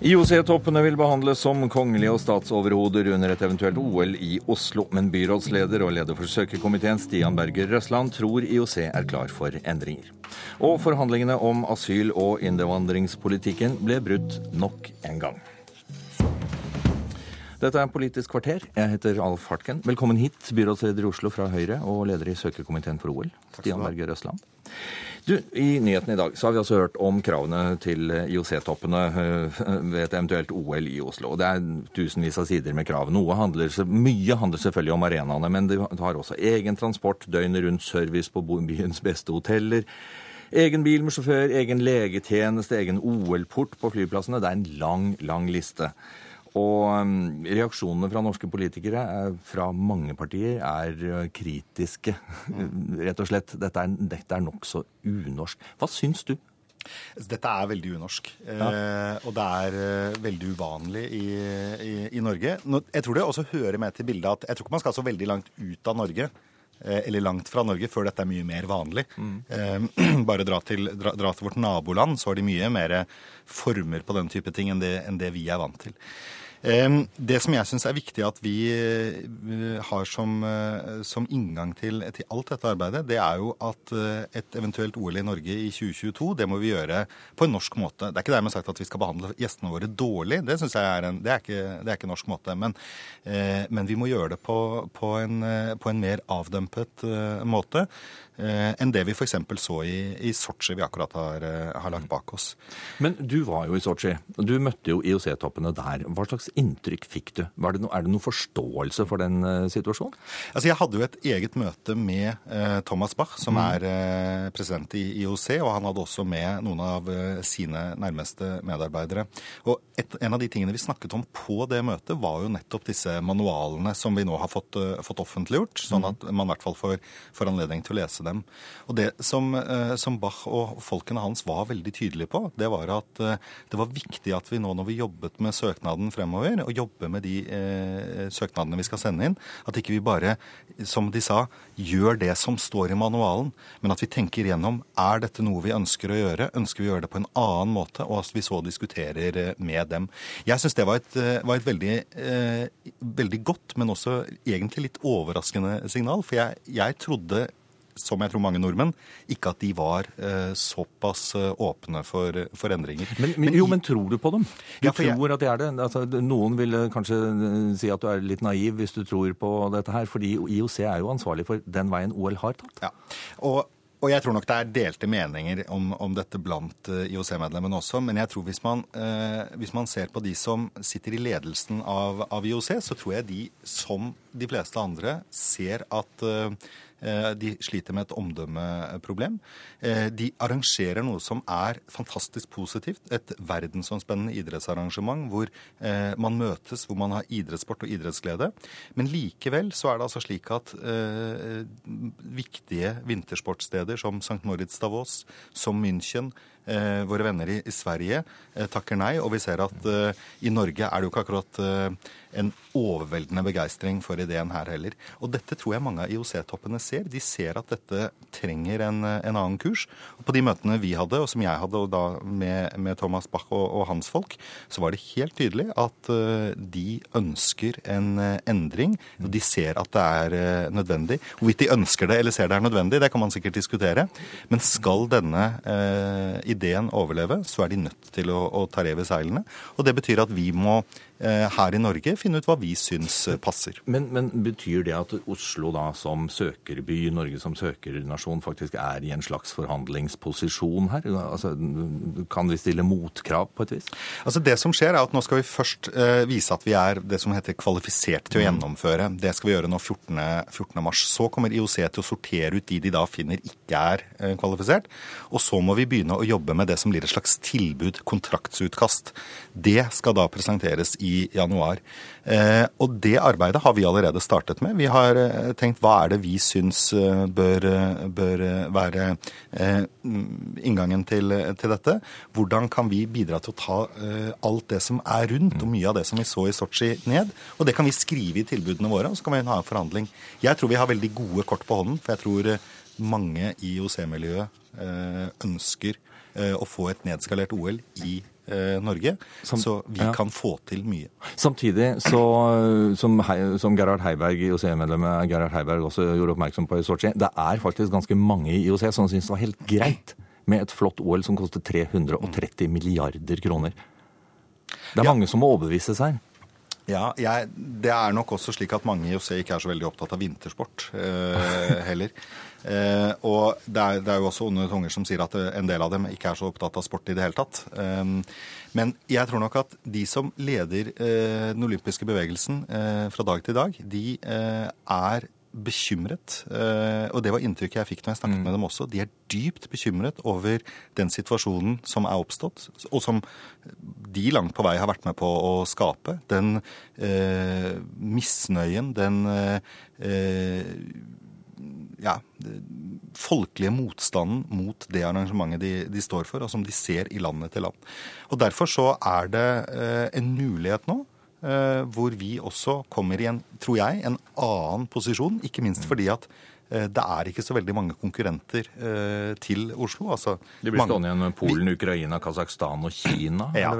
IOC-toppene vil behandles som kongelige og statsoverhoder under et eventuelt OL i Oslo, men byrådsleder og leder for søkerkomiteen Stian Berger Røsland tror IOC er klar for endringer. Og forhandlingene om asyl- og innvandringspolitikken ble brutt nok en gang. Dette er Politisk kvarter. Jeg heter Alf Hartken. Velkommen hit, byrådsleder i Oslo fra Høyre og leder i søkerkomiteen for OL, Stian Berger Røsland. Du, I nyhetene i dag så har vi også hørt om kravene til IOC-toppene eh, ved et eventuelt OL i Oslo. Det er tusenvis av sider med krav. Handler, mye handler selvfølgelig om arenaene, men det har også egen transport, døgnet rundt service på byens beste hoteller. Egen bil med sjåfør, egen legetjeneste, egen OL-port på flyplassene. Det er en lang, lang liste. Og um, reaksjonene fra norske politikere fra mange partier er uh, kritiske. Rett og slett. Dette er, dette er nokså unorsk. Hva syns du? Dette er veldig unorsk. Ja. Eh, og det er eh, veldig uvanlig i, i, i Norge. Nå, jeg tror det også hører med til bildet at jeg tror ikke man skal så veldig langt ut av Norge. Eh, eller langt fra Norge, før dette er mye mer vanlig. Mm. Bare dra til, dra, dra til, vårt naboland, så har de mye mer former på den type ting enn det, enn det vi er vant til. Det som jeg syns er viktig at vi eh, har som, eh, som inngang til, til, alt dette arbeidet, det er jo at eh, et eventuelt OL i Norge i 2022, det må vi gjøre på en norsk måte. Det er ikke dermed sagt at vi skal behandle gjestene våre dårlig, det syns jeg er en, det er ikke, det er ikke norsk måte. Men, men, vi må gjøre det på, på, en, på en mer avdempet måte enn det vi f.eks. så i, i Sotsji vi akkurat har, har lagt bak oss. Men du var jo i Sotsji. Du møtte jo IOC-toppene der. Hva slags inntrykk fikk du? Er det noen forståelse for den uh, situasjonen? Altså, Jeg hadde jo et eget møte med uh, Thomas Bach, som mm. er uh, president i IOC, og han hadde også med noen av sine nærmeste medarbeidere. Og et, En av de tingene vi snakket om på det møtet, var jo nettopp disse manualene som vi nå har fått, fått offentliggjort, sånn mm. at man i hvert fall får, får, anledning til å lese dem. Og Det som, som Bach og folkene hans var veldig tydelige på, det var at det var viktig at vi nå når vi jobbet med søknaden fremover, fremover og jobbe med de eh, søknadene vi skal sende inn. At ikke vi bare, som de sa, gjør det som står i manualen, men at vi tenker gjennom er dette noe vi ønsker å gjøre, ønsker vi å gjøre det på en annen måte, og at vi så diskuterer eh, med dem. Jeg syns det var et, eh, var et veldig, eh, veldig, godt, men også egentlig litt overraskende signal. For jeg, jeg trodde som jeg tror mange nordmenn, ikke at de var eh, såpass eh, åpne for, for endringer. Men, men, jo, men tror du på dem? Du ja, tror jeg... at de er det? Altså, noen vil eh, kanskje eh, si at du er litt naiv hvis du tror på dette her, fordi IOC er jo ansvarlig for den veien OL har tatt. Ja, og og jeg tror nok det er delte meninger om, om dette blant IOC-medlemmene også. Men jeg tror hvis man, eh, hvis man, ser på de som sitter i ledelsen av, av, IOC, så tror jeg de, som de fleste andre, ser at eh, Eh, de sliter med et omdømmeproblem. Eh, de arrangerer noe som er fantastisk positivt. Et verdensomspennende idrettsarrangement hvor eh, man møtes, hvor man har idrettssport og idrettsglede. Men likevel så er det altså slik at viktige vintersportsteder som St. Moritz Davos, som München, Eh, våre venner i, i Sverige eh, takker nei. Og vi ser at eh, i Norge er det jo ikke akkurat en overveldende begeistring for ideen her heller. Og dette tror jeg mange av IOC-toppene ser. De ser at dette trenger en, en, annen kurs. Og på de møtene vi hadde, og som jeg hadde og da med, med Thomas Bach og, og, hans folk, så var det helt tydelig at uh, de ønsker en uh, endring. Og de ser at det er nødvendig. Hvorvidt de ønsker det eller ser det er nødvendig, det kan man sikkert diskutere. Men skal denne ideen overleve, så er de nødt til å, å ta rev i seilene. Og det betyr at vi må her i Norge finne ut hva vi syns eh, passer. Men, men, betyr det at Oslo da som søkerby, Norge som søkernasjon, faktisk er i en slags forhandlingsposisjon her? Altså, kan vi stille motkrav på et vis? Altså Det som skjer er at nå skal vi først uh, vise at vi er det som heter kvalifisert til å mm. gjennomføre. Det skal vi gjøre nå 14. 14. mars. Så kommer IOC til å sortere ut de de da finner ikke er kvalifisert. Og så må vi begynne å jobbe med det som blir et slags tilbud, kontraktsutkast. Det skal da presenteres i i januar. Eh, og det arbeidet har vi allerede startet med. Vi har eh, tenkt hva er det vi syns eh, bør, bør være inngangen til, til, dette. Hvordan kan vi bidra til å ta alt det som er rundt, og mye av det som vi så i Sotsji, ned. Og det kan vi skrive i tilbudene våre, og så kan vi ha en forhandling. Jeg tror vi har veldig gode kort på hånden, for jeg tror mange i IOC-miljøet ønsker å få et nedskalert OL i Norge, Samt, så vi ja. kan få til mye. Samtidig så, som, som Gerhard Heiberg, IOC-medlemmet Gerhard Heiberg også gjorde oppmerksom på i Sotsji, det er faktisk ganske mange i IOC som syns det var helt greit med et flott OL som koster 330 milliarder kroner. Det er ja. mange som må overbevises her. Ja, jeg, Det er nok også slik at mange i José ikke er så veldig opptatt av vintersport eh, heller. Eh, og det er, det er, jo også onde tunger som sier at eh, en del av dem ikke er så opptatt av sport i det hele tatt. Eh, men jeg tror nok at de som leder eh, den olympiske bevegelsen eh, fra dag til dag, de er bekymret, eh, og det var inntrykket jeg fikk når jeg snakket mm. med dem også. De er dypt bekymret over den situasjonen som er oppstått, og som de langt på vei har vært med på å skape. Den eh, misnøyen, den eh, ja, folkelige motstanden mot det arrangementet de, de, står for, og som de ser i land etter land. Og Derfor så er det eh, en mulighet nå Eh, hvor vi også kommer i en, tror jeg, en annen posisjon. Ikke minst fordi at eh, det er ikke så veldig mange konkurrenter eh, til Oslo. Altså, det blir stående igjen med Polen, Ukraina, Kasakhstan og Kina? Ja.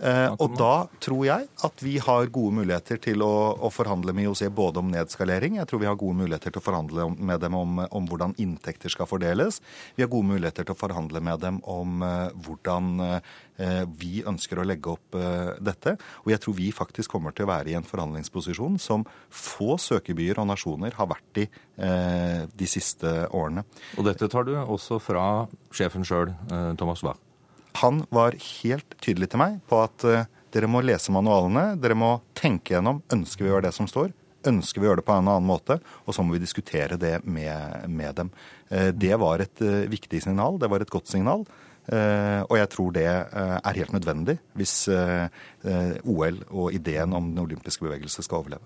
Eh, og da tror jeg at vi har gode muligheter til å, å, forhandle med IOC både om nedskalering, jeg tror vi har gode muligheter til å forhandle med dem om, om, hvordan inntekter skal fordeles. Vi har gode muligheter til å forhandle med dem om uh, hvordan uh, vi ønsker å legge opp uh, dette. Og jeg tror vi faktisk kommer til å være i en forhandlingsposisjon som få søkebyer og nasjoner har vært i de siste årene. Og dette tar du også fra sjefen sjøl, Thomas Wach? Han var helt tydelig til meg på at uh, dere må lese manualene, dere må tenke gjennom ønsker vi å gjøre det som står, ønsker vi å gjøre det på en annen måte, og så må vi diskutere det med, med dem. Uh, det var et uh, viktig signal, det var et godt signal. og jeg tror det er helt nødvendig hvis OL og ideen om den olympiske bevegelse skal overleve.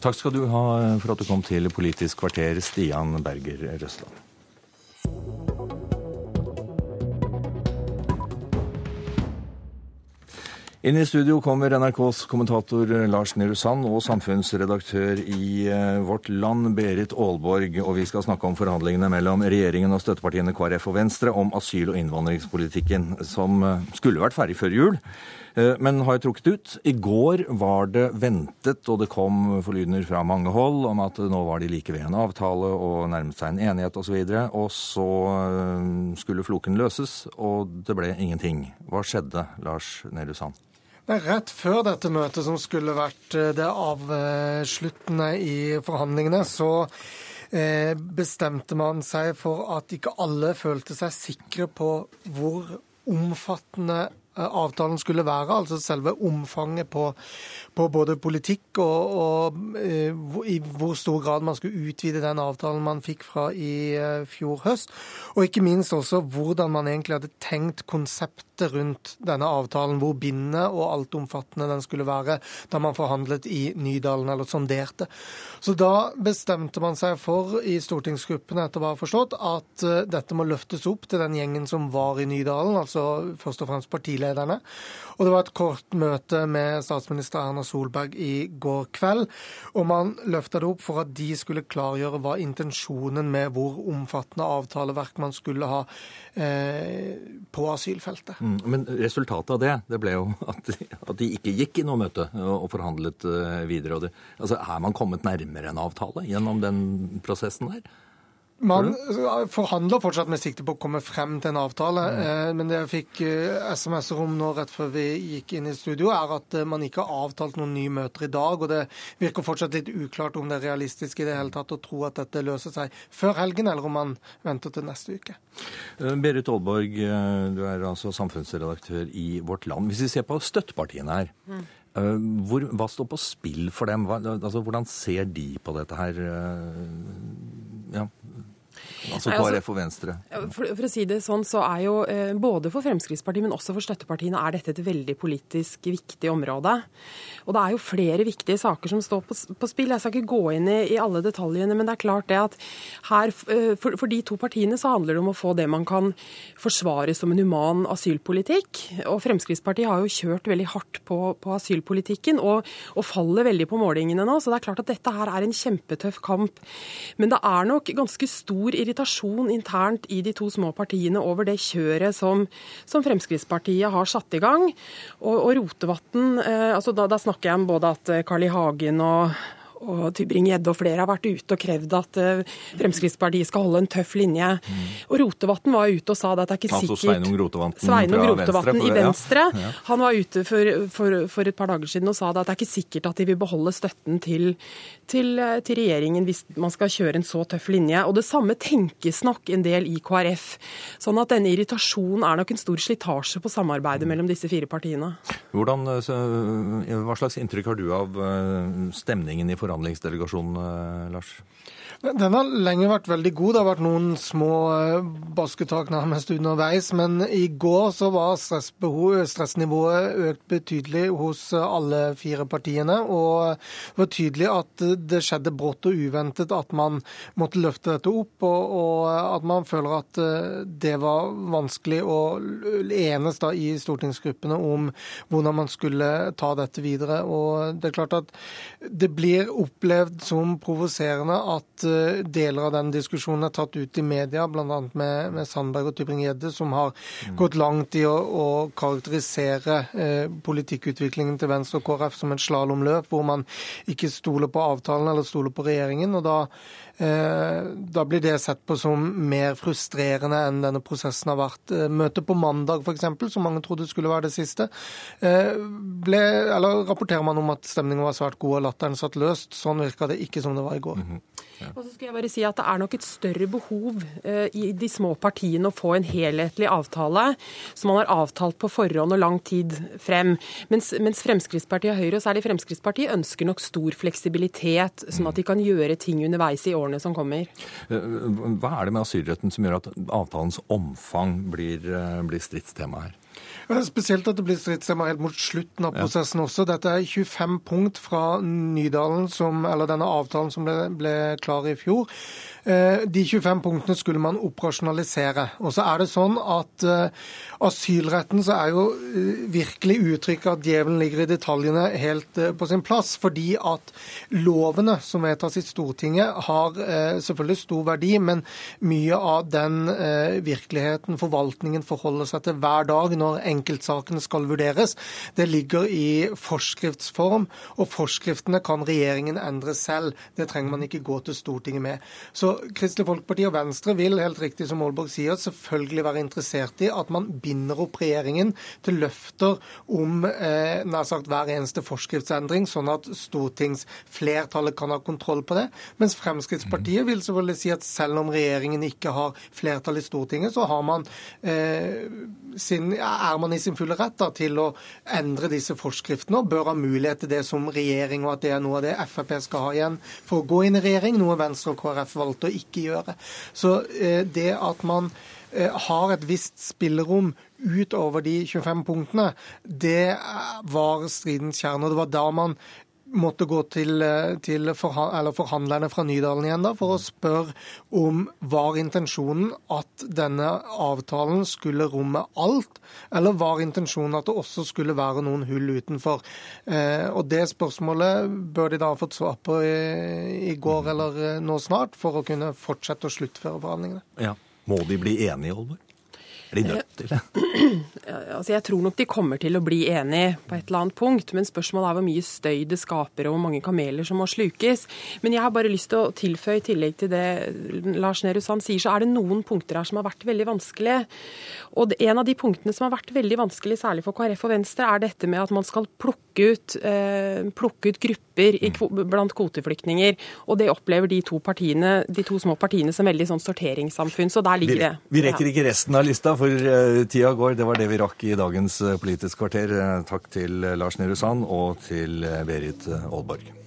Takk skal du ha for at du kom til Politisk kvarter, Stian Berger Røsland. Inn i studio kommer NRKs kommentator Lars Nehru Sand og samfunnsredaktør i eh, Vårt Land, Berit Aalborg. Og vi skal snakke om forhandlingene mellom regjeringen og støttepartiene KrF og Venstre om asyl- og innvandringspolitikken, som eh, skulle vært ferdig før jul, eh, men har trukket ut. I går var det ventet, og det kom forlydender fra mange hold om at nå var de like ved en avtale og nærmet seg en enighet osv. Og, så og så skulle floken løses, og det ble ingenting. Hva skjedde, Lars Nehru Sand? Det er rett før dette møtet, som skulle vært eh, det avsluttende i forhandlingene, så eh, bestemte man seg for at ikke alle følte seg sikre på hvor omfattende eh, avtalen skulle være, altså selve omfanget på, på både politikk og, og i hvor stor grad man skulle utvide den avtalen man fikk fra i fjor høst. Og ikke minst også hvordan man egentlig hadde tenkt konsept debatter rundt denne avtalen, hvor bindende og altomfattende den skulle være da man forhandlet i Nydalen, eller sonderte. Så da bestemte man seg for i stortingsgruppene, etter hva jeg har forstått, at eh, dette må løftes opp til den gjengen som var i Nydalen, altså først og fremst partilederne. Og det var et kort møte med statsminister Erna Solberg i går kveld, og man løfta det opp for at de skulle klargjøre hva intensjonen med hvor omfattende avtaleverk man skulle ha eh, på asylfeltet. Mm, men resultatet av det det ble jo at at de ikke gikk i noe møte og forhandlet videre. videre. Det, altså, Er man kommet nærmere en avtale gjennom den prosessen der? Man forhandler fortsatt med sikte på å komme frem til en avtale. Mm. Men det jeg fikk eh, SMS-er om nå rett før vi gikk inn i studio, er at man ikke har avtalt noen nye møter i dag. Og det virker fortsatt litt uklart om det er realistisk i det hele tatt å tro at dette løser seg før helgen, eller om man venter til neste uke. Berit Aalborg, du er altså samfunnsredaktør i Vårt Land. Hvis vi ser på støttepartiene her. Mm. Hvor, hva står på spill for dem? Hva, altså, hvordan ser de på dette her? Ja, Altså KrF og Venstre? For, for, å si det sånn, så er jo eh, både for Fremskrittspartiet, men også for støttepartiene, er dette et veldig politisk viktig område. Og det er jo flere viktige saker som står på, på spill. Jeg skal ikke gå inn i, i, alle detaljene, men det er klart det at her, eh, for, for, de to partiene så handler det om å få det man kan forsvare som en human asylpolitikk. Og Fremskrittspartiet har jo kjørt veldig hardt på, på asylpolitikken og, og faller veldig på målingene nå. Så det er klart at dette her er en kjempetøff kamp. Men det er nok ganske stor irritasjon irritasjon internt i de to små partiene over det kjøret som, som Fremskrittspartiet har satt i gang. Og, og Rotevatn, eh, altså da, da, snakker jeg om både at Carl I. Hagen og og Tybring-Gjedde og flere har vært ute og krevd at uh, Fremskrittspartiet skal holde en tøff linje. Mm. Og Rotevatn var ute og sa det at det er ikke altså, sikkert Sveinung Rotevatn, Sveinung Rotevatn i Venstre. Ja. Han var ute for, for, for, et par dager siden og sa det at det er ikke sikkert at de vil beholde støtten til, til, eh, til, regjeringen hvis man skal kjøre en så tøff linje. Og det samme tenkes nok en del i KrF. Sånn at denne irritasjonen er nok en stor slitasje på samarbeidet mellom disse fire partiene. Hvordan, eh, så, hva slags inntrykk har du av stemningen i forhold forhandlingsdelegasjonen, eh, Lars? Den har lenge vært veldig god. Det har vært noen små eh, basketak nærmest underveis. Men i går så var stressnivået økt betydelig hos alle fire partiene. Og det var tydelig at det skjedde brått og uventet at man måtte løfte dette opp. Og, og at man føler at eh, det var vanskelig å enes da i stortingsgruppene om hvordan man skulle ta dette videre. Og det er klart at det blir opplevd som provoserende at Eh, deler av den diskusjonen er tatt ut i media, bl.a. Med, med Sandberg og Tybring-Gjedde, som har mm. gått langt i å, å karakterisere eh, politikkutviklingen til Venstre og KrF som et slalåmløp, hvor man ikke stoler på avtalen eller stoler på regjeringen. og da Eh, da blir det sett på som mer frustrerende enn denne prosessen har vært. Eh, møtet på mandag f.eks., som mange trodde skulle være det siste, eh, ble, eller rapporterer man om at stemningen var svært god og latteren satt løst. Sånn virka det ikke som det var i går. Mm -hmm. Ja. Og så skulle jeg bare si at Det er nok et større behov i de små partiene å få en helhetlig avtale som man har avtalt på forhånd og lang tid frem. Mens, mens Fremskrittspartiet og Høyre, og særlig Fremskrittspartiet, ønsker nok stor fleksibilitet, sånn at de kan gjøre ting underveis i årene som kommer. Eh, hva er det med asylretten som gjør at avtalens omfang blir, eh, blir stridstema her? Spesielt at det blir stridstema helt mot slutten av prosessen også. Dette er 25 punkt fra Nydalen, som, eller denne avtalen som ble, ble klar i fjor. Eh, de 25 punktene skulle man operasjonalisere. Og så er det sånn at uh, asylretten så er jo uh, virkelig uttrykket at djevelen ligger i detaljene helt uh, på sin plass. Fordi at lovene som vedtas i Stortinget har selvfølgelig stor verdi, men mye av den virkeligheten forvaltningen forholder seg til hver dag når enkeltsakene skal vurderes, det ligger i forskriftsform. Og forskriftene kan regjeringen endre selv. Det trenger man ikke gå til Stortinget med. Så Kristelig Folkeparti og Venstre vil, helt riktig som Aalborg sier, selvfølgelig være interessert i at man binder opp regjeringen til løfter om eh, nær sagt hver eneste forskriftsendring, sånn at stortingsflertallet kan ha kontroll på det. Mens Fremskrittspartiet vil selvfølgelig si at selv om regjeringen ikke har flertall i Stortinget, så har man, eh, sin, er man i sin fulle rett da, til å endre disse forskriftene og bør ha mulighet til det som regjering, og at det er noe av det Frp skal ha igjen for å gå inn i regjering, noe Venstre og KrF valgte å ikke gjøre. Så eh, det at man eh, har et visst spillerom utover de 25 punktene, det var stridens kjerne. og Det var da man måtte gå til, eh, til forhandlerne fra Nydalen igjen da, for å spørre om var intensjonen at denne avtalen skulle romme alt, eller var intensjonen at det også skulle være noen hull utenfor. Eh, og Det spørsmålet bør de da ha fått svar på i, i går eller eh, nå snart, for å kunne fortsette å sluttføre forhandlingene. Ja. Må de bli enige, Olvor? Er de nødt til det? Altså, jeg tror nok de kommer til å bli enige på et eller annet punkt, men spørsmålet er hvor mye støy det skaper og hvor mange kameler som må slukes. Men jeg har bare lyst til å tilføye, i tillegg til det Lars Nehru Sand sier, så er det noen punkter her som har vært veldig vanskelige. Og en av de punktene som har vært veldig vanskelig, særlig for KrF og Venstre, er dette med at man skal plukke ut, eh, plukke ut grupper i, blant kvoteflyktninger. Og det opplever de to, partiene, de to små partiene som veldig sånn sorteringssamfunn. Så der ligger det. Vi, vi rekker ikke resten av lista for uh, tida går. Det var det vi rakk i dagens uh, Politisk kvarter. Takk til Lars Nehru Sand og til Berit Aalborg.